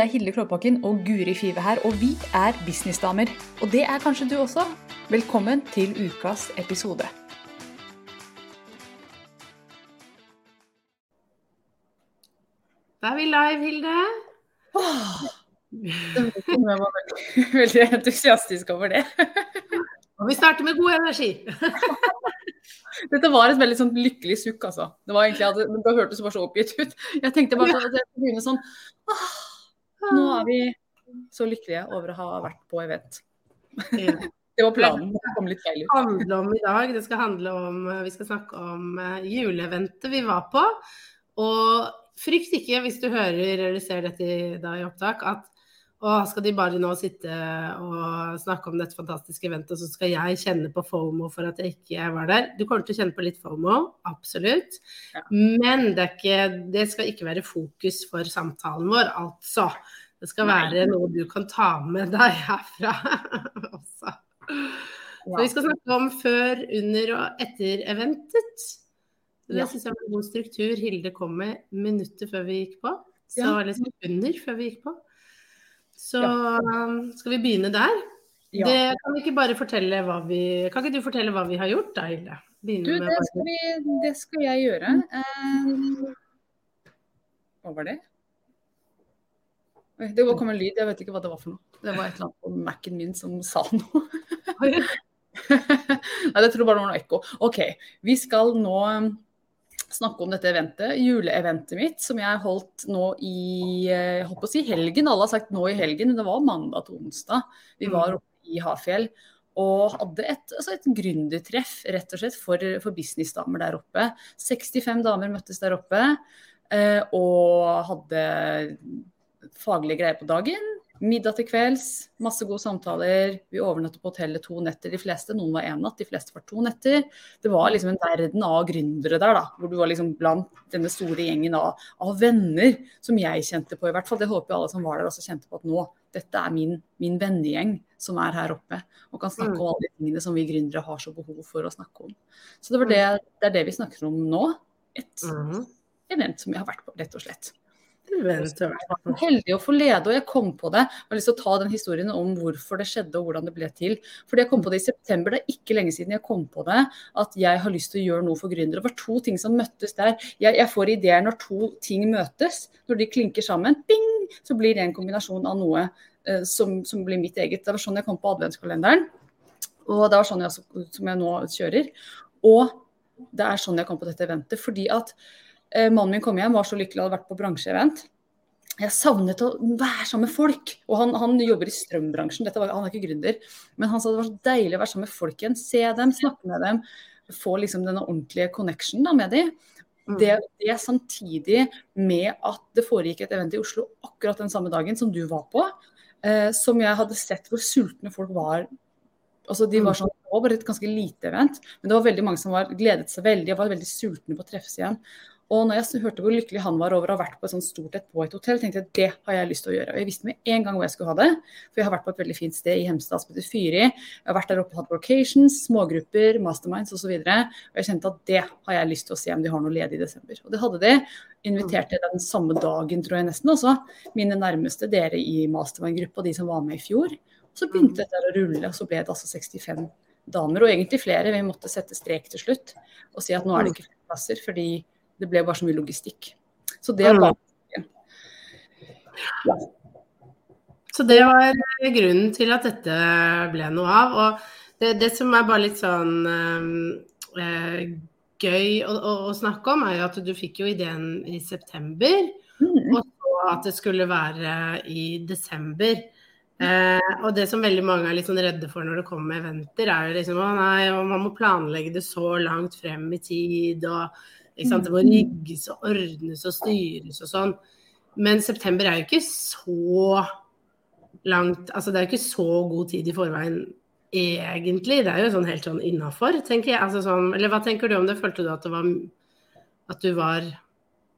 Det er Hilde Klåbakken og Guri Five her, og vi er businessdamer. Og det er kanskje du også. Velkommen til ukas episode. Da er vi live, Hilde. Jeg var veldig, veldig entusiastisk over det. Og vi starter med god energi. Dette var et veldig sånn lykkelig sukk, altså. Det var egentlig, det, det hørtes bare så oppgitt ut. Jeg tenkte bare at jeg skulle begynne sånn Nå er vi så lykkelige over å ha vært på event. Det var planen. Det kom litt feil ut. handle om i dag. Det skal handle om Vi skal snakke om eh, juleeventet vi var på. Og frykt ikke hvis du hører eller ser dette i, da i opptak, at og skal de bare nå sitte og snakke om dette fantastiske eventet, så skal jeg kjenne på FOMO for at jeg ikke var der. Du kommer til å kjenne på litt FOMO, absolutt. Ja. Men det, ikke, det, skal ikke være fokus for samtalen vår, altså. Det skal være noe du kan ta med deg herfra også. Så vi skal snakke om før, under og etter eventet. Det ja. syns jeg var en god struktur Hilde kom med minutter før vi gikk på. Så ja. eller sekunder før vi gikk på. Så ja. skal vi begynne der? Ja. Det kan vi ikke bare fortelle hva vi Kan ikke du fortelle hva vi har gjort da, Hilde? Du, det skal, vi, det skal, jeg gjøre. Um, hva var det? Det kom en lyd, jeg vet ikke hva det var for noe. Det var et eller annet på Mac-en min som sa noe. Nei, det tror bare det var noe ekko. OK. Vi skal nå snakke om dette eventet, juleeventet mitt, som jeg holdt nå i jeg håper å si helgen. Alle har sagt nå i helgen, men det var mandag til onsdag. Vi var mm. oppe i Hafjell og hadde et, altså et gründertreff rett og slett for, for businessdamer der oppe. 65 damer møttes der oppe eh, og hadde faglige greier på dagen. Middag til kvelds, masse gode samtaler. Vi overnattet på hotellet to netter, de fleste. Noen var én natt, de fleste var to netter. Det var liksom en verden av gründere der, da. Hvor du var liksom blant denne store gjengen av, av, venner som jeg kjente på, i hvert fall. Det håper jeg alle som var der også kjente på at nå, dette er min, min vennegjeng som er her oppe. Og kan snakke mm. om alle de tingene som vi gründere har så behov for å snakke om. Så det, det, det er det vi snakker om nå. Et mm. event som vi har vært på, rett og slett. Heldig å få lede, og jeg kom på det. Jeg har lyst til å ta den historien om hvorfor det skjedde og hvordan det ble til. Fordi jeg kom på det i september, det er ikke lenge siden jeg kom på det, at jeg har lyst til å gjøre noe for gründere. Det var to ting som møttes der. Jeg, jeg får ideer når to ting møtes. Når de klinker sammen, bing, så blir det en kombinasjon av noe uh, som, som, blir mitt eget. Det var sånn jeg kom på adventskalenderen. Og det var sånn jeg, som jeg nå kjører. Og det er sånn jeg kom på dette eventet. fordi at Eh, mannen min kom hjem, var så lykkelig, hadde vært på bransjeevent. Jeg savnet å være sammen med folk. Og han, han jobber i strømbransjen, var, han er ikke gründer. Men han sa det var så deilig å være sammen med folk igjen. Se dem, snakke med dem. Få liksom denne ordentlige connection da, med dem. Mm. Det, det samtidig med at det foregikk et event i Oslo akkurat den samme dagen som du var på. Eh, som jeg hadde sett hvor sultne folk var. Altså, de var mm. sånn, det var bare et ganske lite event, men det var veldig mange som var, gledet seg veldig og var veldig sultne på å treffes igjen. Og når jeg hørte hvor lykkelig han var over å ha vært på et sånt stort et på et hotell, tenkte jeg at det har jeg lyst til å gjøre. Og jeg visste med en gang hvor jeg skulle ha det. For jeg har vært på et veldig fint sted i Hemsedal som heter Fyri. Jeg har vært der oppe og hatt locations, smågrupper, masterminds osv. Og, så og jeg kjente at det har jeg lyst til å se om de har noe ledig i desember. Og det hadde de. Inviterte jeg den samme dagen, tror jeg nesten også, mine nærmeste, dere i mastermind-gruppa, de som var med i fjor. Så begynte dette å rulle, og så ble det altså 65 damer, og egentlig flere. Vi måtte sette strek til slutt og si at nå er det ikke flere plasser. fordi det ble bare så mye logistikk. Så det mm. ja. Så det var grunnen til at dette ble noe av. Og det, det som er bare litt sånn øh, gøy å, å, å, snakke om, er jo at du fikk jo ideen i september. Mm. Og så at det skulle være i desember. Eh, og det som veldig mange er litt sånn redde for når det kommer eventer, er jo liksom å nei, man må planlegge det så langt frem i tid. og det må rigges og ordnes og styres og sånn. Men september er jo ikke så langt Altså det er jo ikke så god tid i forveien egentlig. Det er jo sånn helt sånn innafor, tenker jeg. Altså sånn, eller hva tenker du om det? Følte du at det var At du var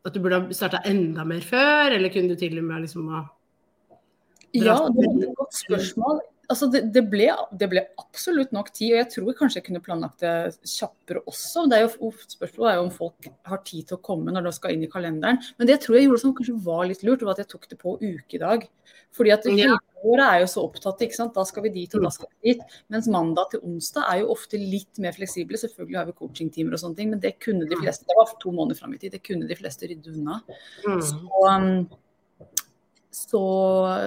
At du burde ha starta enda mer før, eller kunne du til og med liksom ha ja, det er et godt spørsmål. Altså det, det, ble, det, ble, absolutt nok tid, og jeg tror kanskje jeg kunne planlagt det kjappere også. Det er jo, spørsmålet er jo om folk har tid til å komme når de skal inn i kalenderen. Men det jeg tror jeg gjorde som kanskje var litt lurt, var at jeg tok det på ukedag. Fordi at ja. er jo så opptatt, ikke sant. Da skal vi dit og da skal vi dit. Mens mandag til onsdag er jo ofte litt mer fleksible. Selvfølgelig har vi coachingtimer og sånne ting, men det kunne de fleste. Det var to måneder fram i tid. Det kunne de fleste rydde unna. Mm. Så um, så,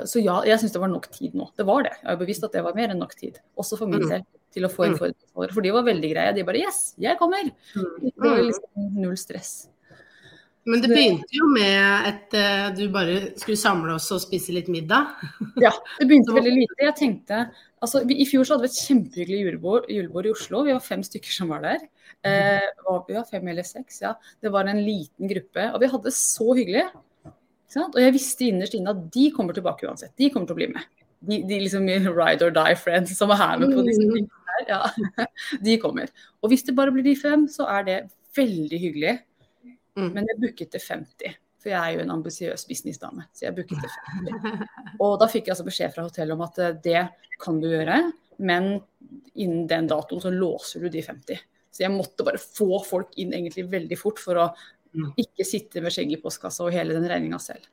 så, ja, jeg syns det var nok tid nå. Det var det. Jeg har bevisst at det var mer enn nok tid. Også for min mm. del. Til å få en foredragsholder. For de var veldig greie. De bare Yes, jeg kommer! Mm. Det var liksom null stress. Men det begynte jo med at uh, du bare skulle samle oss og spise litt middag. ja, det begynte veldig lite. Jeg tenkte altså, vi, I fjor så hadde vi et kjempehyggelig julebord, julebord, i Oslo. Vi var fem stykker som var der. Eh, ja, fem eller seks, ja. Det var en liten gruppe. Og vi hadde det så hyggelig. Og jeg visste innerst inne at de kommer tilbake uansett. De kommer til å bli med. De, de liksom ride or die friends som er her med på disse mm. tingene her. Ja. De kommer. Og hvis det bare blir de fem, så er det veldig hyggelig. Mm. Men jeg booket til 50. For jeg er jo en ambisiøs businessdame. Så jeg booket til 50. Og da fikk jeg altså beskjed fra hotellet om at eh, det kan du gjøre, men innen den datoen så låser du de 50. Så jeg måtte bare få folk inn egentlig veldig fort for å. Ikke sitte med skjegg i postkassa og hele den regninga selv.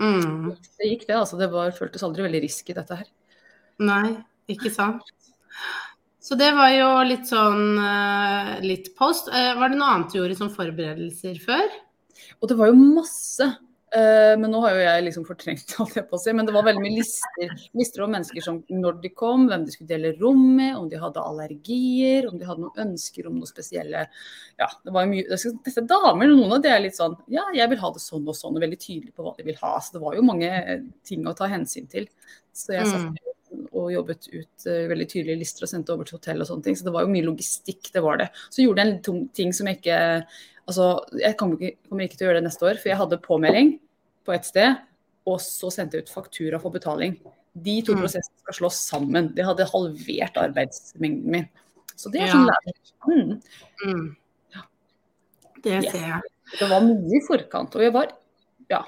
Mm. Det gikk det, altså. Det var, føltes aldri veldig risky, dette her. Nei, ikke sant. Så det var jo litt sånn uh, litt post. Uh, var det noe annet du gjorde som forberedelser før? Og det var jo masse. Uh, men nå har jo jeg liksom fortrengt alt jeg på å si. Men det var veldig mye lister, lister om mennesker som når de kom, hvem de skulle dele rom med, om de hadde allergier, om de hadde noen ønsker om noe spesielle Ja, det var jo mye Disse damer, noen av de er litt sånn Ja, jeg vil ha det sånn og sånn, og veldig tydelig på hva de vil ha. Så det var jo mange ting å ta hensyn til. Så jeg satt mm. og jobbet ut uh, veldig tydelige lister og sendte over til hotell og sånne ting. Så det var jo mye logistikk, det var det. Så gjorde jeg en ting som jeg ikke Altså, jeg kommer ikke, kommer ikke til å gjøre det neste år, for jeg hadde påmelding på et sted, og så sendte jeg ut faktura for betaling. De to mm. prosessene skal slås sammen. Det hadde halvert arbeidsmengden min. Så det er sånn ja. læring. Mm. Mm. Ja. Det ser jeg. Det var mye i forkant. Og jeg var ja,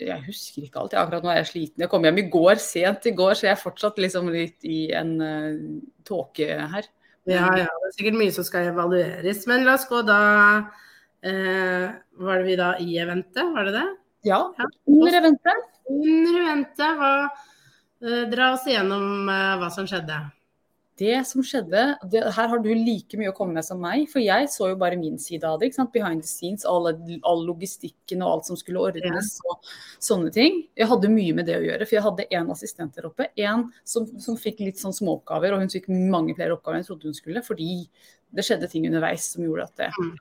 jeg husker ikke alt. Akkurat nå er jeg sliten. Jeg kom hjem i går, sent i går, så jeg er fortsatt liksom litt i en uh, tåke her. Ja, ja. Det er sikkert mye som skal evalueres. Men la oss gå da eh, Var det vi da i eventet, var det det? Ja, under eventet. Under eventet. Hva, eh, dra oss igjennom eh, hva som skjedde. Det som skjedde, det, Her har du like mye å komme med som meg. For jeg så jo bare min side av det. ikke sant? Behind the scenes, all, all logistikken og alt som skulle ordnes ja. og sånne ting. Jeg hadde mye med det å gjøre. For jeg hadde én assistent der oppe. En som, som fikk litt sånn småoppgaver, og hun fikk mange flere oppgaver enn jeg trodde hun skulle. Fordi det skjedde ting underveis som gjorde at det mm.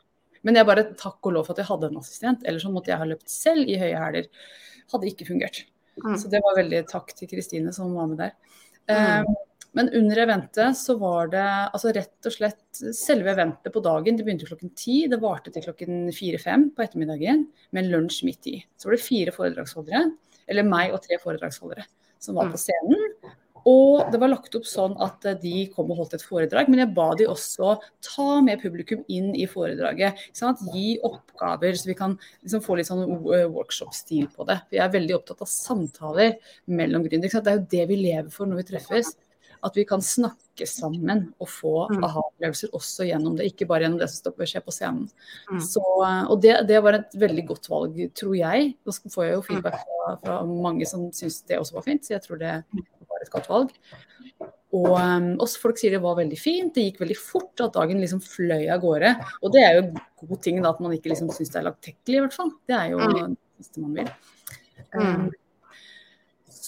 Men jeg bare takk og lov for at jeg hadde en assistent, ellers så måtte jeg ha løpt selv i høye hæler. Hadde ikke fungert. Mm. Så det var veldig takk til Kristine som var med der. Mm. Um, men under eventet så var det altså rett og slett selve eventet på dagen. Det begynte klokken ti, det varte til klokken fire-fem på ettermiddagen med lunsj midt i. Så var det fire foredragsholdere, eller meg og tre foredragsholdere, som var på mm. scenen. Og det var lagt opp sånn at eh, de kom og holdt et foredrag, men jeg ba de også ta med publikum inn i foredraget. Gi oppgaver, så vi kan liksom få litt sånn eh, workshop-stil på det. Jeg er veldig opptatt av samtaler mellom gründere. Det er jo det vi lever for når vi treffes. At vi kan snakke sammen og få mm. aha-opplevelser også gjennom det, ikke bare gjennom det som skjer på scenen. Mm. Så, og det, det, var et veldig godt valg, tror jeg. Nå får jeg jo feedback fra, fra mange som syns det også var fint, så jeg tror det var et godt valg. Og um, også folk sier det var veldig fint, det gikk veldig fort, at dagen liksom fløy av gårde. Og det er jo god ting, da, at man ikke liksom syns det er langtekkelig, i hvert fall. Det er jo mm. det siste man vil. Um,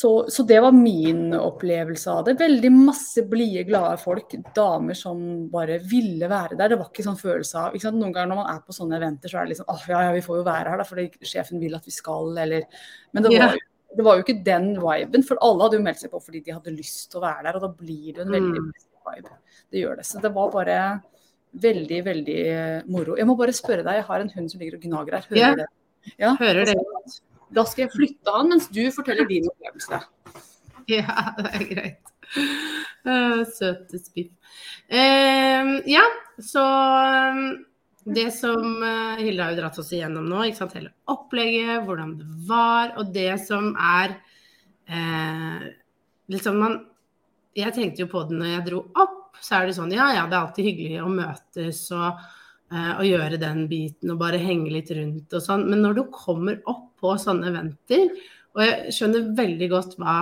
så, så, det var min opplevelse av det. Veldig masse blide, glade folk. Damer som bare ville være der. Det var ikke sånn følelse av ikke Noen ganger når man er på sånne eventer, så er det liksom åh, ja, ja, vi får jo være her da, fordi sjefen vil at vi skal, eller Men det var jo det var jo ikke den viben, for alle hadde jo meldt seg på fordi de hadde lyst til å være der. Og da blir det en veldig mm. vibe. Det gjør det. Så det var bare veldig, veldig moro. Jeg må bare spørre deg, jeg har en hund som ligger og gnager her. Hører yeah. det? Ja, hører det. Da skal jeg flytte han mens du forteller din opplevelse. Ja, det er greit. Uh, søte spiff. Uh, ja, så um det som Hilde har jo dratt oss igjennom nå, ikke sant? hele opplegget, hvordan det var, og det som er eh, liksom man jeg tenkte jo på det når jeg dro opp, så er det sånn ja ja, det er alltid hyggelig å møtes og, uh, og gjøre den biten og bare henge litt rundt og sånn. Men når du kommer opp på sånne eventer, og jeg skjønner veldig godt hva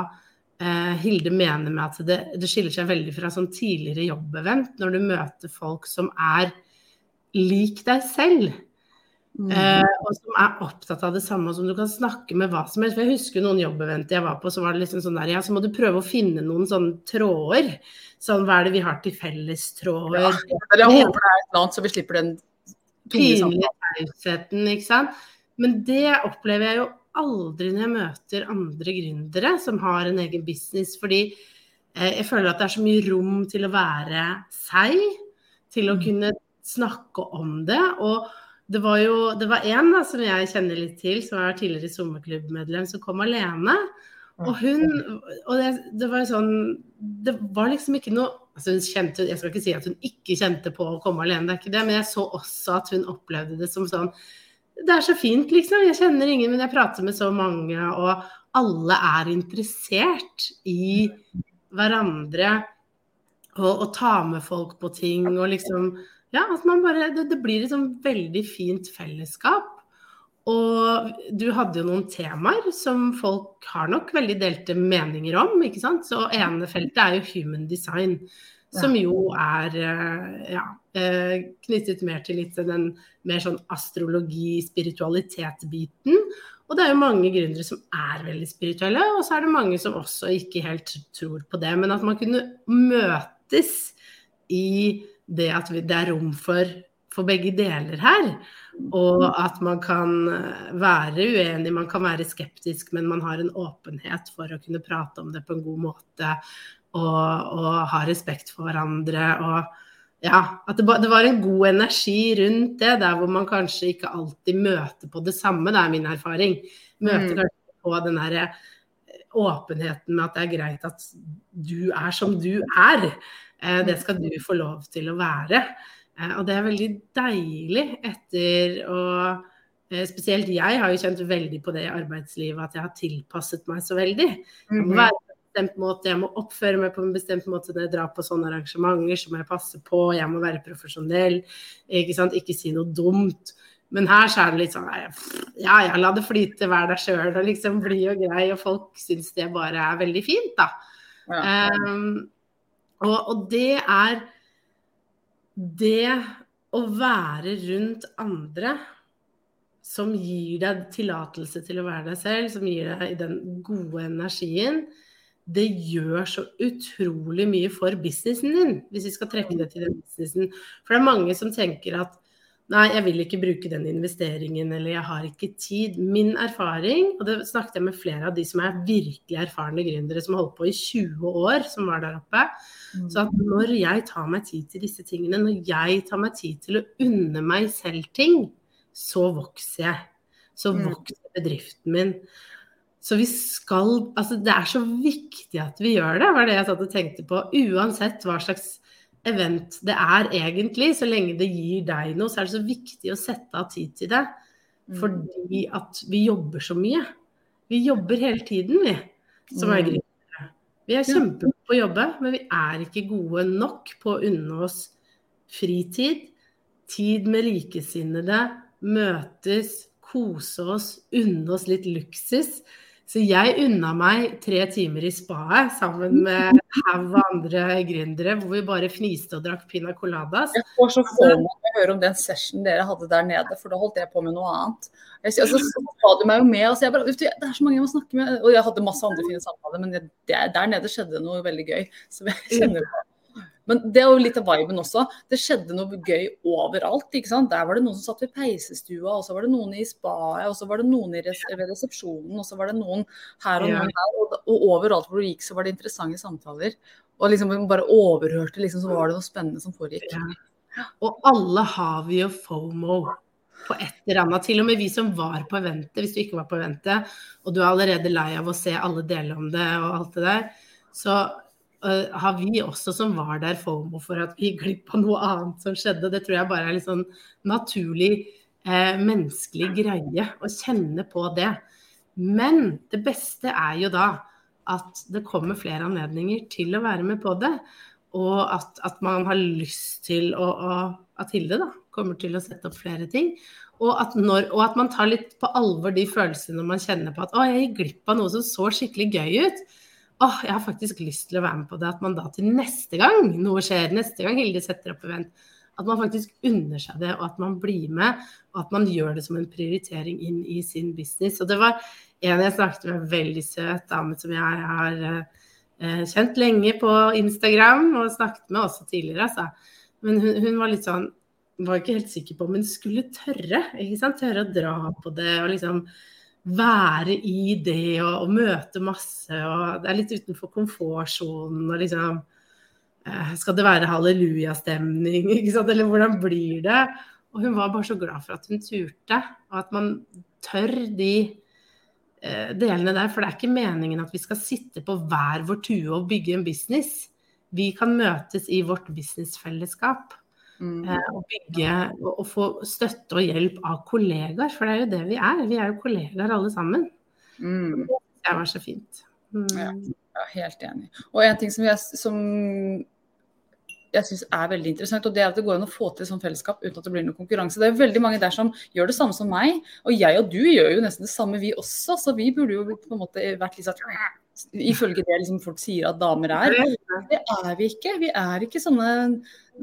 eh, Hilde mener med at det, det, skiller seg veldig fra sånn tidligere jobbevent, når du møter folk som er lik deg selv. Mm. Eh, og som er opptatt av det samme, som du kan snakke med hva som helst. For jeg husker noen jobbeventer jeg var på, så var det liksom sånn der Ja, så må du prøve å finne noen sånne tråder. Sånn hva er det vi har til fellestråder? Ja, jeg håper det er et eller annet, så vi slipper den pinlige tausheten, ikke sant. Men det opplever jeg jo aldri når jeg møter andre gründere som har en egen business, fordi eh, jeg føler at det er så mye rom til å være seg, til å mm. kunne snakke om det. og det var jo det var en da, som jeg kjenner litt til, som er tidligere sommerklubbmedlem, som kom alene. Og hun Og det, det var jo sånn Det var liksom ikke noe altså hun kjente, Jeg skal ikke si at hun ikke kjente på å komme alene, det er ikke det, men jeg så også at hun opplevde det som sånn Det er så fint, liksom. Jeg kjenner ingen, men jeg prater med så mange, og alle er interessert i hverandre. Og, og ta med folk på ting og liksom ja, altså man bare Det, det blir et sånn veldig fint fellesskap. Og du hadde jo noen temaer som folk har nok veldig delte meninger om, ikke sant. Så ene feltet er jo human design, som jo er eh, ja, eh, knyttet mer til litt den mer sånn astrologi, spiritualitet-biten. Og det er jo mange gründere som er veldig spirituelle, og så er det mange som også ikke helt tror på det. Men at man kunne møtes i det at det er rom for, for begge deler her. Og at man kan eh, være uenig, man kan være skeptisk, men man har en åpenhet for å kunne prate om det på en god måte. Og, og ha respekt for hverandre. Og ja, at det, var en god energi rundt det, der hvor man kanskje ikke alltid møter på det samme. Det er min erfaring. Møter mm. på den derre åpenheten med at det er greit at du er som du er. Eh, det skal du få lov til å være. Eh, og det er veldig deilig etter å eh, Spesielt jeg har jo kjent veldig på det i arbeidslivet at jeg har tilpasset meg så veldig. Jeg må mhm. være på en bestemt måte, jeg må oppføre meg på en bestemt måte når jeg drar på sånne arrangementer, så må jeg passe på, jeg må være profesjonell, ikke sant, ikke si noe dumt. Men her så er det litt sånn ja ja, la det flyte, vær deg sjøl og liksom bli og grei, og folk syns det bare er veldig fint, da. Ja. Um, og, og det er det å være rundt andre som gir deg tillatelse til å være deg selv, som gir deg den gode energien, det gjør så utrolig mye for businessen din, hvis vi skal trekke det til den businessen. For det er mange som tenker at Nei, jeg vil ikke bruke den investeringen, eller jeg har ikke tid. Min erfaring, og det snakket jeg med flere av de som er virkelig erfarne gründere, som har holdt på i 20 år, som var der oppe. Så at når jeg tar meg tid til disse tingene, når jeg tar meg tid til å unne meg selv ting, så vokser jeg. Så mm. vokser bedriften min. Så vi skal Altså, det er så viktig at vi gjør det, var det jeg satt og tenkte på. Uansett hva slags event det er egentlig, så lenge det gir deg noe, så er det så viktig å sette av tid til det. Mm. Fordi at vi jobber så mye. Vi jobber hele tiden, vi, som er mm. gründere. Vi er kjempegode på å jobbe, men vi er ikke gode nok på å unne oss fritid, tid med likesinnede, møtes, kose oss, unne oss litt luksus. Så jeg unna meg tre timer i spaet sammen med haug andre gründere, hvor vi bare fniste og drakk pina coladas. Jeg får så få å høre om den session dere hadde der nede, for da holdt jeg på med noe annet. Jeg, altså, så sa du meg jo med, og jeg bare, det er så mange jeg må snakke med. Og jeg hadde masse andre fine samtaler, men det, der nede skjedde noe veldig gøy. Så jeg kjenner på men det er jo litt av viben også. Det skjedde noe gøy overalt. ikke sant? Der var det noen som satt ved peisestua, og så var det noen i spaet, og så var det noen i res ved resepsjonen, og så var det noen her og noen der. Og, og, overalt hvor du gikk, så var det interessante samtaler. Og liksom bare overhørte, liksom, så var det noe spennende som foregikk. Ja. Og alle har vi jo FOMO på et eller annet. Til og med vi som var på eventet, hvis du ikke var på eventet, og du er allerede lei av å se alle dele om det og alt det der, så uh, har vi også som var der FOMO for at vi gikk glipp av noe annet som skjedde. Det tror jeg bare er litt sånn naturlig uh, menneskelig greie å kjenne på det. Men det beste er jo da at det kommer flere anledninger til å være med på det. Og at, at man har lyst til å, å At Hilde da, kommer til å sette opp flere ting. Og at, når, og at, man tar litt på alvor de følelsene man kjenner på at å, jeg gikk glipp av noe som så skikkelig gøy ut. Å, jeg har faktisk lyst til å være med på det. At man da til neste gang noe skjer, neste gang Hilde setter opp event, at man faktisk unner seg det, og at man blir med, og at man gjør det som en prioritering inn i sin business. Og det var en jeg snakket med, veldig søt dame som jeg har eh, kjent lenge på Instagram, og snakket med også tidligere, altså. Men hun, hun, var litt sånn Var ikke helt sikker på om hun skulle tørre. ikke sant? Tørre å dra på det og liksom være i det og, og møte masse. og Det er litt utenfor komfortsonen og liksom Eh, skal det være hallelujastemning? Eller hvordan blir det? Og hun var bare så glad for at hun turte, og at man tør de eh, delene der. For det er ikke meningen at vi skal sitte på hver vår tue og bygge en business. Vi kan møtes i vårt businessfellesskap. Mm. Eh, og bygge og, få støtte og hjelp av kollegaer, for det er jo det vi er. Vi er jo kollegaer alle sammen. Mm. Det var så fint. Mm. Ja, helt enig. Og en ting som jeg, som jeg syns er veldig interessant, og det er at det går an å få til sånn fellesskap uten at det blir noe konkurranse. Det er veldig mange der som gjør det samme som meg, og jeg og du gjør jo nesten det samme vi også, så vi burde jo på en måte vært litt sånn Ifølge det liksom folk sier at damer er. Det er vi ikke. Vi er ikke sånne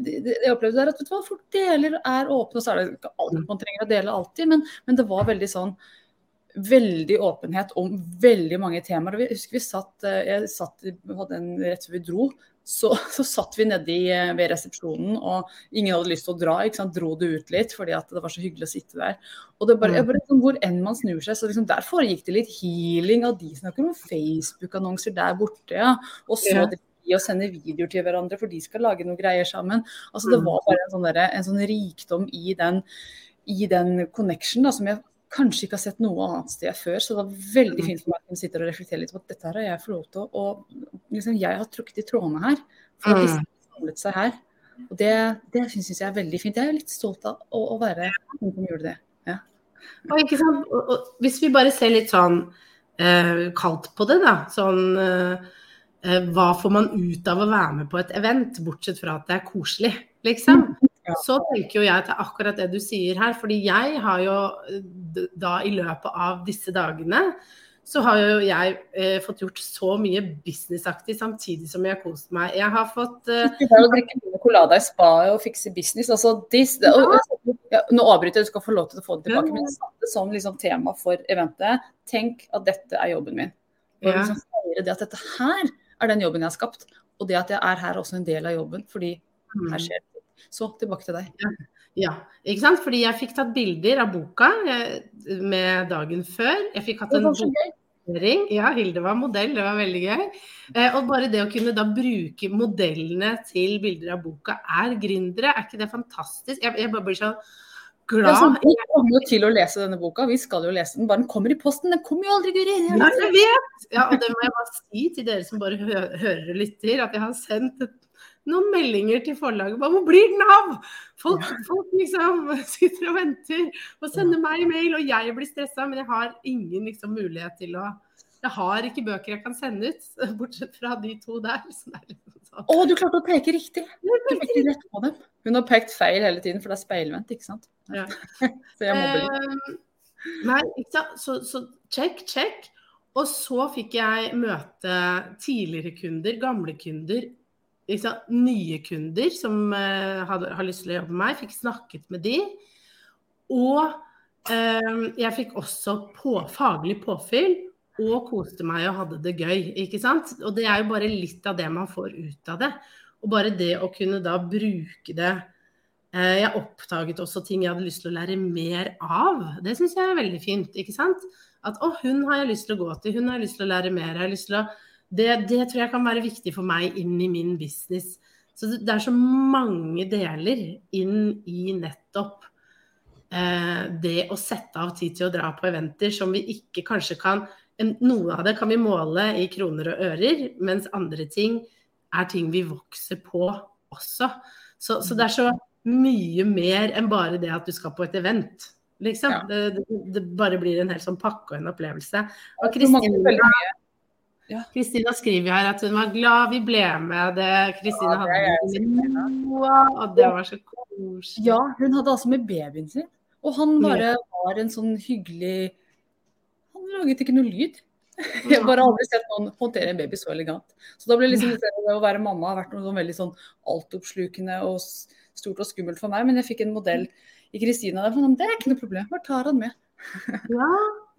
Jeg opplevde der at vet du hva, folk deler og er åpne, og så er det ikke alt man trenger å dele alltid, men, men det var veldig sånn veldig åpenhet om veldig mange temaer. og Jeg husker vi satt, eh, jeg satt, hadde en rett før vi dro, så, så satt vi nedi eh, ved resepsjonen, og ingen hadde lyst til å dra. ikke sant? Dro det ut litt fordi at det var så hyggelig å sitte der. Og det bare, mm. bare liksom, Hvor enn man snur seg, så liksom, der foregikk det litt healing. Og de snakker om Facebook-annonser der borte, ja. Og så ja. de og sender videoer til hverandre, for de skal lage noen greier sammen. Altså Det mm. var bare en sånn, der, en sånn rikdom i den, i den connection da, som jeg kanskje ikke har sett noe annet sted før. Så det var veldig mm. fint for meg å sitte og reflektere litt på at dette her har jeg fått lov til å liksom, Jeg har trukket i trådene her. For at disse mm. har samlet seg her. Og det, det syns jeg er veldig fint. Jeg er litt stolt av å, å være noen som gjorde det. Ja. Og? Og, og, hvis vi bare ser litt sånn eh, kaldt på det, da. Sånn eh, eh hva får man ut av å være med på et event, bortsett fra at det er koselig, liksom? Så tenker jo jeg til akkurat det du sier her. Fordi jeg har jo da i løpet av disse dagene så har jo jeg eh, fått gjort så mye businessaktig samtidig som jeg har kost meg. Jeg har fått eh, Du kan jo drikke colada i spa og fikse business. Altså, this, ja. og, ja, nå avbryter jeg, du skal få lov til å få det tilbake. Men jeg satte som liksom, tema for eventet. Tenk at dette er jobben min. Og ja. liksom, det at dette her er den jobben jeg har skapt. Og det at jeg er her er også en del av jobben. Fordi her mm. skjer det så tilbake til deg. Ja, ja, ikke sant. Fordi jeg fikk tatt bilder av boka med dagen før. Jeg fikk hatt en bokføring. Ja, Hilde var modell, det var veldig gøy. Eh, og bare det å kunne da bruke modellene til bilder av boka er gründere, er ikke det fantastisk? Jeg, jeg bare blir så glad. Ja, sånn, vi kommer jo til å lese denne boka, vi skal jo lese den. Bare den kommer i posten, den kommer jo aldri, Guri. Ja, jeg vet! Ja, og det må jeg bare si til dere som bare hører og lytter, at jeg har sendt et noen meldinger til forlaget Hva blir den av? Folk, folk, liksom sitter og venter og sender meg mail, og jeg blir stressa, men jeg har ingen liksom, mulighet til å Jeg har ikke bøker jeg kan sende ut, bortsett fra de to der. Liksom sånn. Å, du klarte å peke riktig! Du pekte rett på dem. Hun har pekt feil hele tiden, for det er speilvendt, ikke sant? Ja. så jeg mobber litt. Um, nei, ikke sant. Så, så check, check. Og så fikk jeg møte tidligere kunder, gamle kunder, liksom, nye kunder som uh, hadde, har lyst til å jobbe med meg. Fikk snakket med de. Og uh, jeg fikk også på, faglig påfyll og koste meg og hadde det gøy. ikke sant? Og det er jo bare litt av det man får ut av det. Og bare det å kunne da bruke det uh, Jeg oppdaget også ting jeg hadde lyst til å lære mer av. Det syns jeg er veldig fint. ikke sant? At å, hun har jeg lyst til å gå til, hun har jeg lyst til å lære mer. Jeg har lyst til å det, det, tror jeg kan være viktig for meg inn i min business. Så det, er så mange deler inn i nettopp eh, det å sette av tid til å dra på eventer som vi ikke kanskje kan Noe av det kan vi måle i kroner og ører, mens andre ting er ting vi vokser på også. Så, så det er så mye mer enn bare det at du skal på et event. Liksom. Ja. Det, det, det, bare blir en hel sånn pakke og en opplevelse. Og Kristina Ja. Skriver her at hun var glad vi ble med. det Kristina Ja, hadde med Noah, og det var så koselig. Ja, hun hadde altså med babyen sin. Og han bare var en sånn hyggelig Han laget ikke noe lyd. Jeg har bare aldri sett noen håndtere en baby så elegant. Så da ble liksom det å være mamma har vært noe sånn veldig sånn altoppslukende og stort og skummelt for meg. Men jeg fikk en modell i Kristina der. Det er ikke noe problem, bare tar han med. Ja,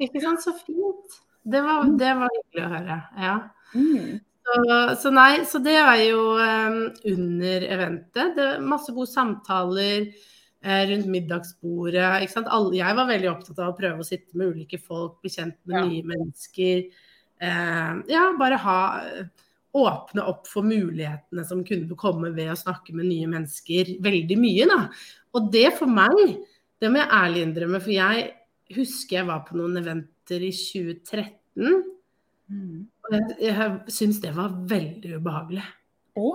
ikke sant. Så fint. Det var, det var hyggelig å høre. Ja. Mm. Så, så nei, så det er jo um, under eventet. Det er masse gode samtaler eh, rundt middagsbordet. Alle, jeg var veldig opptatt av å prøve å sitte med ulike folk, bli kjent med Ja. nye mennesker. Eh, ja, bare ha Åpne opp for mulighetene som kunne komme ved å snakke med nye mennesker. Veldig mye, da. Og det for meg, det må jeg ærlig innrømme, for jeg husker jeg var på noen eventer i 2013. Mm. Og jeg, jeg syns det var veldig ubehagelig. Å,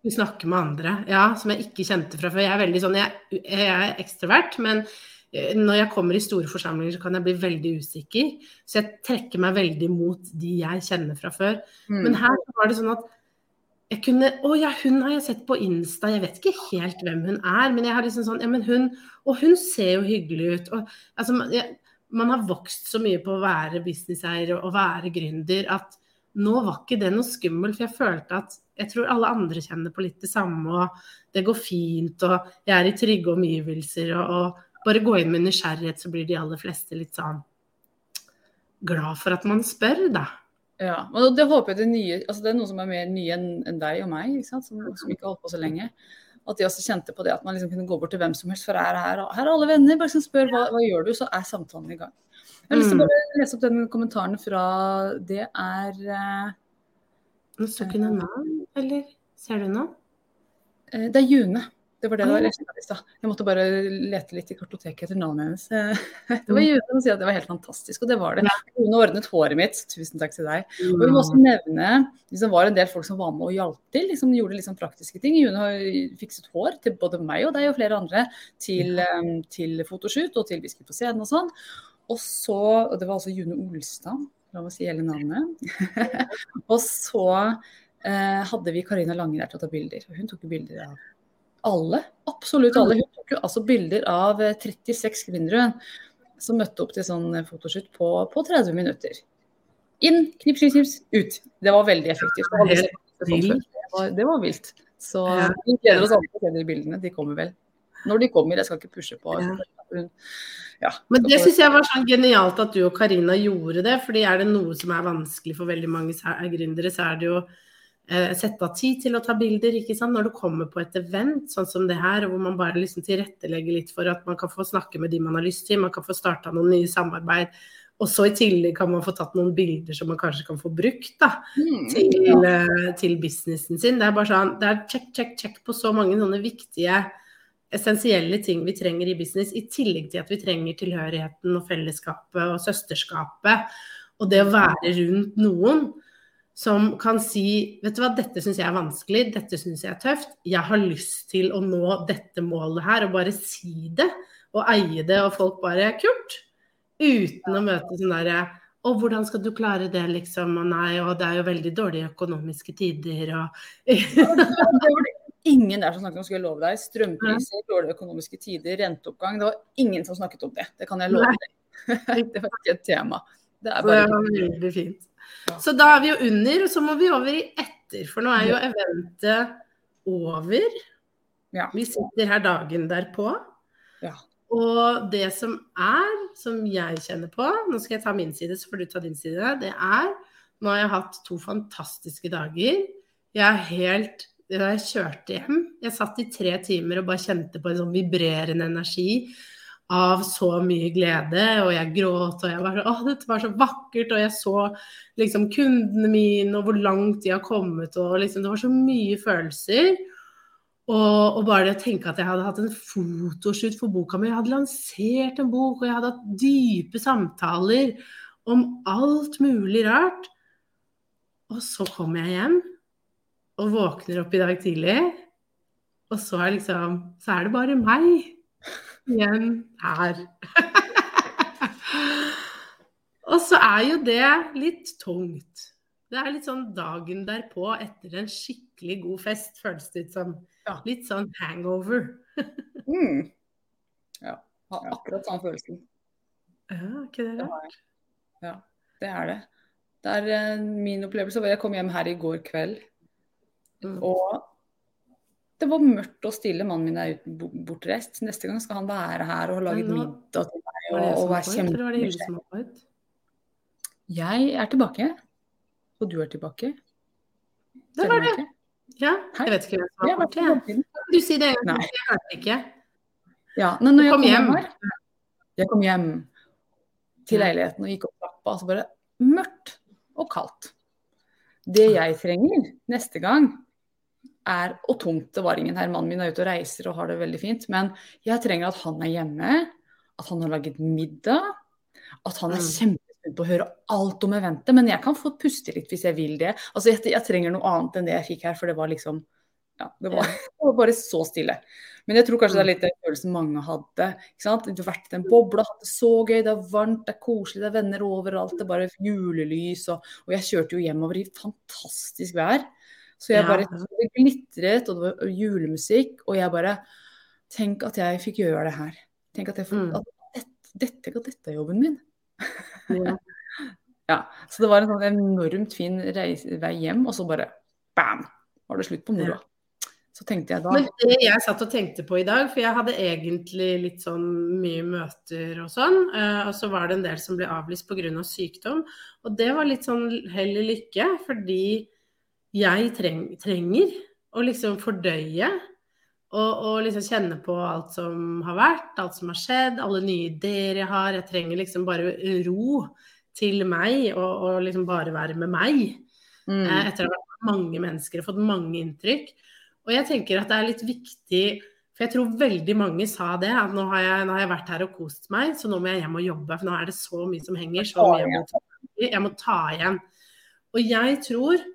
Å snakke med andre ja, som jeg ikke kjente fra før. Jeg er veldig sånn, jeg, jeg er ekstrovert, men eh, når jeg kommer i store forsamlinger, så kan jeg bli veldig usikker. Så jeg trekker meg veldig mot de jeg kjenner fra før. mm. Men her var det sånn at jeg kunne Å ja, hun har jeg sett på Insta. Jeg vet ikke helt hvem hun er, men jeg har liksom sånn Ja, men hun Og hun ser jo hyggelig ut. Og altså jeg, Man har vokst så mye på å være businesseier og være gründer at nå var ikke det noe skummelt, for jeg følte at jeg tror alle andre kjenner på litt det samme, og det går fint, og jeg er i trygge omgivelser, og, og bare gå inn med nysgjerrighet, så blir de aller fleste litt sånn glad for at man spør, da. Ja, og det håper jeg det nye altså Det er noe som er mer nye enn deg og meg? Som, som ikke har holdt på så lenge. At de også kjente på det at man liksom kunne gå bort til hvem som helst, for her, her, her er alle venner. Bare liksom spør hva, hva gjør du, så er samtalen i gang. Jeg har lyst til å bare lese opp den kommentaren fra Det er eh, Nå står ikke noe navn, eller ser du noe? eh, Det er June. Det var det det Ah, var i stad. Jeg måtte bare lete litt i kartoteket etter navnet hennes. Det var June som sier at det var helt fantastisk, og det var det. Hun ordnet håret mitt. Tusen takk til deg. Og vi må også nevne hvis det var en del folk som var med og hjalp til. liksom Gjorde sånn praktiske ting. June har fikset hår til både meg og deg og flere andre til, til fotoshoot og til Vi på scenen og sånn. Og så Og det var altså June Olstad, la meg si hele navnet. og så eh, hadde vi Karina Lange der til å ta bilder. Hun tok bilder av alle. Absolutt alle. Hun tok jo altså bilder av eh, 36 kvinner som møtte opp til sånn eh, fotoshoot på, på 30 minutter. Inn, knips, knips, ut. Det var veldig effektivt. Det var, det var, det var vilt. Så vi gleder oss alle til å se de bildene. De kommer vel. Når de kommer, jeg skal ikke pushe på. Ja. Ja, Men det syns jeg var sånn genialt at du og Karina gjorde det. fordi er det noe som er vanskelig for veldig mange gründere, så er det jo eh, sette av tid til å ta bilder. ikke sant? Når du kommer på et event sånn som det her, hvor man bare liksom tilrettelegger litt for at man kan få snakke med de man har lyst til, man kan få starta noen nye samarbeid. Og så i tillegg kan man få tatt noen bilder som man kanskje kan få brukt da, Mm. til, ja. til businessen sin. Det er bare sånn, det er check, check, check på så mange sånne viktige, essensielle ting vi trenger i business, i tillegg til at vi trenger tilhørigheten og fellesskapet og søsterskapet. Og det å være rundt noen som kan si vet du hva, dette syns jeg er vanskelig, dette syns jeg er tøft, jeg har lyst til å nå dette målet her, og bare si det og eie det, og folk bare kult. Uten å møte sånn derre og hvordan skal du klare det, liksom? Og nei, og det er jo veldig dårlige økonomiske tider, og Det var det ingen der som snakket om, skulle love deg. Strømpriser, dårlige økonomiske tider, renteoppgang. Det var ingen som snakket om det. Det kan jeg love deg. Det var ikke et tema. Det er bare... det var veldig fint. Så da er vi jo under, og så må vi over i etter, for nå er jo eventet over. Ja. Vi sitter her dagen derpå. Ja. Og det som er, som jeg kjenner på, nå skal jeg ta min side, så får du ta din side, det er Nå har jeg hatt to fantastiske dager. Jeg er helt Da jeg kjørte hjem, jeg satt i tre timer og bare kjente på en sånn vibrerende energi av så mye glede, og jeg gråt, og jeg var sånn Å, dette var så vakkert, og jeg så liksom kundene mine, og hvor langt de har kommet, og liksom Det var så mye følelser. Og, og bare det å tenke at jeg hadde hatt en fotoshoot for boka mi, jeg hadde lansert en bok, og jeg hadde hatt dype samtaler om alt mulig rart. Og så kommer jeg hjem og våkner opp i dag tidlig, og så er liksom Så er det bare meg igjen her. og så er jo det litt tungt. Det er litt sånn dagen derpå etter en skikkelig god fest, føles det ut som. Ja. Litt sånn hangover. Mm. Ja. Har akkurat samme følelsen. Ja, ikke det rart? Ja, det er det. Det er eh, min opplevelse. Jeg kom hjem her i går kveld, Mm. og det var mørkt og stille. Mannen min er uten bo- bortreist. Neste gang skal han være her og nå- middag til meg og, og være kjempe... Jeg er tilbake, og du er tilbake. Det var det. Ja, jeg vet ikke hvem som var. Kan du sier det en gang. Jeg hørte ikke. Ja, men når jeg kom hjem. her, jeg kom hjem til leiligheten og gikk opp trappa, så bare mørkt og kaldt. Det jeg trenger neste gang er, og tungt det var ingen her, mannen min er ute og reiser og har det veldig fint, men jeg trenger at han er hjemme, at han har laget middag, at han er Mm. kjempespent på å høre alt om eventet, men jeg kan få puste litt hvis jeg vil det. Altså, jeg, jeg trenger noe annet enn det jeg fikk her, for det var liksom, ja, det var, det var bare så stille. Men jeg tror kanskje det er litt den følelsen mange hadde. ikke sant? Du har vært i den bobla, hatt det så gøy, det er varmt, det er koselig, det er venner overalt, det er bare julelys. Og, og jeg kjørte jo hjemover i fantastisk vær. Så jeg bare, det glitret, og det var julemusikk, og jeg bare Tenk at jeg fikk gjøre det her. Tenk at, jeg fikk, Mm. at dette, dette, dette er jobben min. Ja. Ja, så det var en sånn enormt fin reise, vei hjem, og så bare bam, var det slutt på moroa. Så tenkte jeg da Men det jeg satt og tenkte på i dag, for jeg hadde egentlig litt sånn mye møter og sånn, eh, og så var det en del som ble avlyst pga. Av sykdom. Og det var litt sånn hell i lykke, fordi jeg treng, trenger å liksom fordøye og, og liksom kjenne på alt som har vært, alt som har skjedd, alle nye ideer jeg har. Jeg trenger liksom bare ro til meg, og, og liksom bare være med meg mm, eh, etter å ha vært mange mennesker og fått mange inntrykk. Og jeg tenker at det er litt viktig, for jeg tror veldig mange sa det, at nå har jeg, nå har jeg vært her og kost meg, så nå må jeg hjem og jobbe, for nå er det så mye som henger, så mye jeg må ta, jeg må ta igjen. Og jeg tror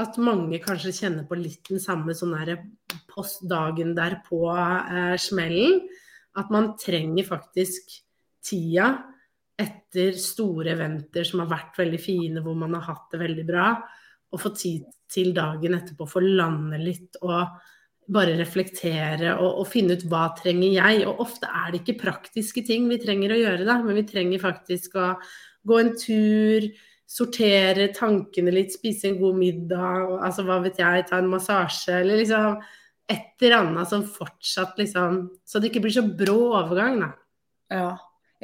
at mange kanskje kjenner på litt den samme sånn postdagen derpå-smellen. at man trenger faktisk tida etter store eventer som har vært veldig fine, hvor man har hatt det veldig bra, og få tid til dagen etterpå, få lande litt og bare reflektere og, og finne ut hva trenger jeg. Og ofte er det ikke praktiske ting vi trenger å gjøre, da, men vi trenger faktisk å gå en tur, sortere tankene litt, spise en god middag, altså hva vet jeg, ta en massasje, eller liksom et eller annet som fortsatt liksom Så det ikke blir så brå overgang, da. Ja.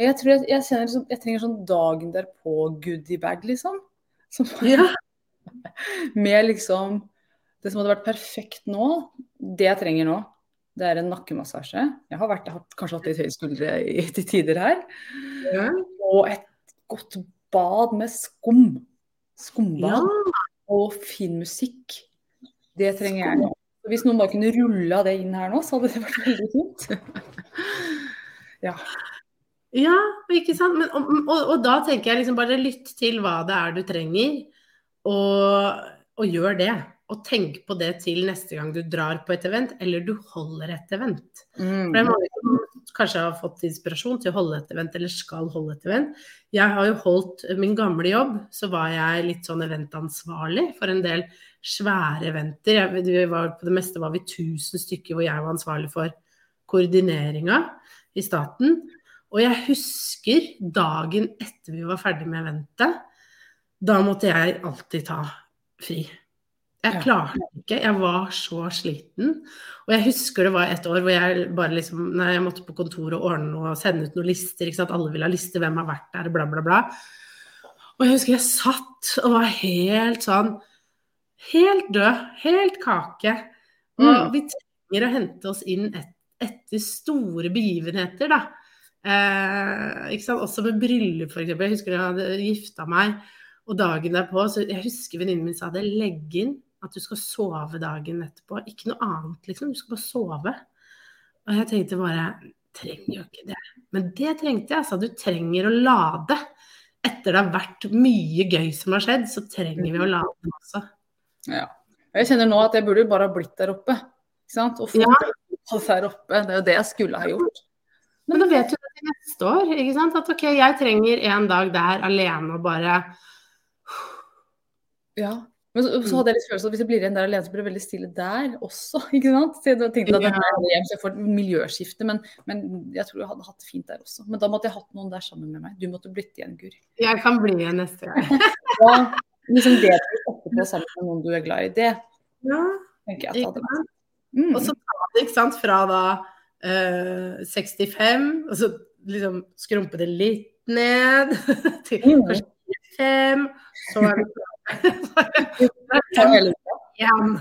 Jeg tror jeg, jeg, kjenner, liksom- jeg trenger sånn dagen derpå goodiebag, liksom. Som, Ja. med liksom Det som hadde vært perfekt nå, det jeg trenger nå, det er en nakkemassasje. Jeg har, vært, kanskje hatt litt høye skuldre i, til tider her. Ja. Og et godt bad med skum. Skumbad. ja. Og fin musikk. Det trenger jeg nå. Hvis noen bare kunne rulla det inn her nå, så hadde det vært veldig fint. ja. Ja, ikke sant. Men, og, og, og da tenker jeg liksom bare lytt til hva det er du trenger, og, og gjør det. Og tenk på det til neste gang du drar på et event, eller du holder et event. Mm. For det er mange som kanskje har fått inspirasjon til å holde et event, eller skal holde et event. Jeg har jo holdt min gamle jobb, så var jeg litt sånn eventansvarlig for en del svære eventer. Jeg, var, på det meste var vi 1000 stykker hvor jeg var ansvarlig for koordineringa i staten. Og jeg husker dagen etter vi var ferdig med eventet, da måtte jeg alltid ta fri. Jeg klarte ikke, jeg var så sliten. Og jeg husker det var et år hvor jeg bare liksom Nei, jeg måtte på kontoret og ordne noe sende ut noen lister, ikke sant. Alle ville ha lister, hvem har vært der, bla, bla, bla. Og jeg husker jeg satt og var helt sånn Helt død. Helt kake. Og Mm. vi trenger å hente oss inn et, etter store begivenheter, da. Eh, ikke sant? Også med bryllup, f.eks. Jeg husker jeg hadde gifta meg, og dagen derpå så Jeg husker venninnen min sa det. Legg inn at du skal sove dagen etterpå. Ikke noe annet, liksom. Du skal bare sove. Og jeg tenkte bare Trenger jo ikke det. Men det trengte jeg. Altså. Du trenger å lade. Etter det har vært mye gøy som har skjedd, så trenger vi å lade også. Ja. Jeg kjenner nå at jeg burde bare ha blitt der oppe. Ikke sant? Og fått Ja. der oppe. Det er jo det jeg skulle ha gjort. Men da vet du det til neste år. ikke sant? At ok, jeg trenger en dag der alene og bare Ja. Men så, så hadde jeg litt følelse av at hvis jeg blir igjen der alene, så blir det veldig stille der også. ikke sant? Så jeg tenkte at det er hjem, så jeg får miljøskifte, men, men, jeg tror jeg hadde hatt det fint der også. Men da måtte jeg hatt noen der sammen med meg. Du måtte blitt igjen, Guri. Jeg kan bli igjen neste gang. ja, liksom det etterpå sammen med noen du er glad i. Det ja, tenker jeg at hadde. Mm. Og så tar det ikke sant, fra da uh, 65, og så liksom skrumpe det litt ned til mm. 45, så er det Igjen.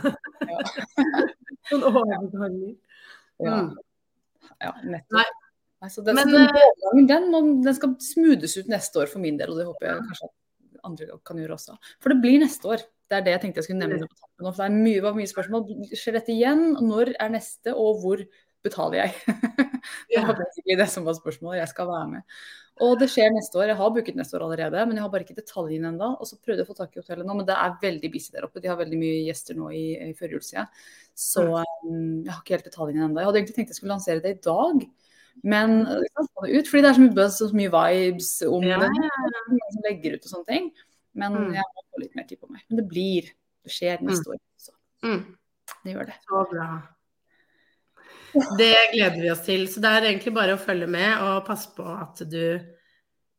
Sånn overganger. Ja. Mm. ja, nettopp. Den, Men, den, den, den, skal smoothes ut neste år for min del, og det håper jeg kanskje at andre kan gjøre også. For det blir neste år. Det er det jeg tenkte jeg skulle nevne på tappen. For det er mye, var mye spørsmål. Skjer dette igjen? Når er neste, og hvor betaler jeg? det var basically det som var spørsmålet. Jeg skal være med. Og det skjer neste år. Jeg har booket neste år allerede, men jeg har bare ikke detaljene ennå. Og så prøvde jeg å få tak i hotellet nå, men det er veldig busy der oppe. De har veldig mye gjester nå i, i førjulstida. Så um, jeg har ikke helt detaljene ennå. Jeg hadde egentlig tenkt jeg skulle lansere det i dag. Men det kan få det ut, fordi det er så mye buzz og så mye vibes om ja, det. Som legger ut og sånne ting. Men mm. jeg må få litt mer tid på meg. Men det blir. Det skjer neste mm. år. Så. Mm. Det gjør det. Så bra. Det gleder vi oss til. Så det er egentlig bare å følge med og passe på at du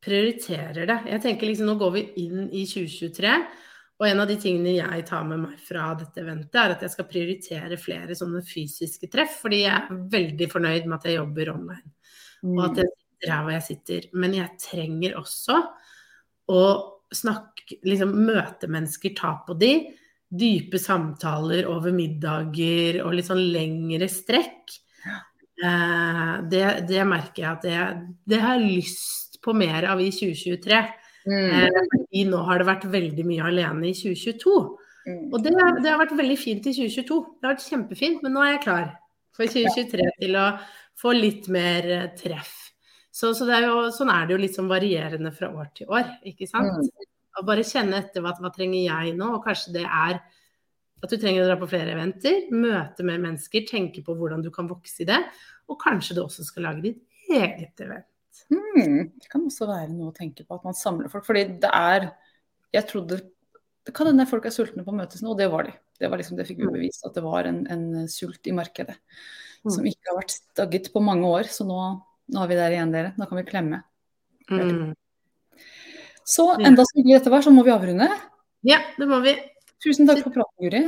prioriterer det. Jeg tenker liksom Nå går vi inn i 2023, og en av de tingene jeg tar med meg fra dette eventet, er at jeg skal prioritere flere sånne fysiske treff. Fordi jeg er veldig fornøyd med at jeg jobber online, og at jeg sitter her hvor jeg sitter. Men jeg trenger også å snakke, liksom møte mennesker, ta på de dype samtaler over middager og litt sånn lengre strekk. Eh, det, det, merker jeg at det, det, har jeg lyst på mer av i 2023. Mm. Eh, nå har det vært veldig mye alene i 2022. Mm. Og det, det, har vært veldig fint i 2022. Det har vært kjempefint, men nå er jeg klar for 2023 til å få litt mer eh, treff. Så, så er jo, sånn er det jo litt sånn varierende fra år til år, ikke sant. Mm. Og bare kjenne etter hva, hva trenger jeg nå, og kanskje det er at du trenger å dra på flere eventer, møte med mennesker, tenke på hvordan du kan vokse i det. Og kanskje du også skal lage ditt eget event. Mm, det kan også være noe å tenke på, at man samler folk. Fordi det er Jeg trodde Det kan hende folk er sultne på å møtes nå, og det var de. Det var liksom, det fikk vi mm. bevist, at det var en, en sult i markedet. Mm. Som ikke har vært stagget på mange år. Så nå, nå er vi der igjen, dere. Nå kan vi klemme. Mm. Så enda så hyggelig dette var, så må vi avrunde. Ja, det må vi. Tusen takk for praten, Guri.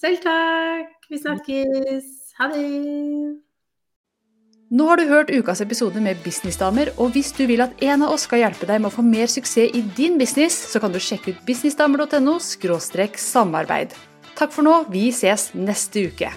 Selv takk. Vi snakkes. Ha det. Nå har du hørt ukas episode med Businessdamer, og hvis du vil at en av oss skal hjelpe deg med å få mer suksess i din business, så kan du sjekke ut businessdamer.no samarbeid. Takk for nå, vi ses neste uke.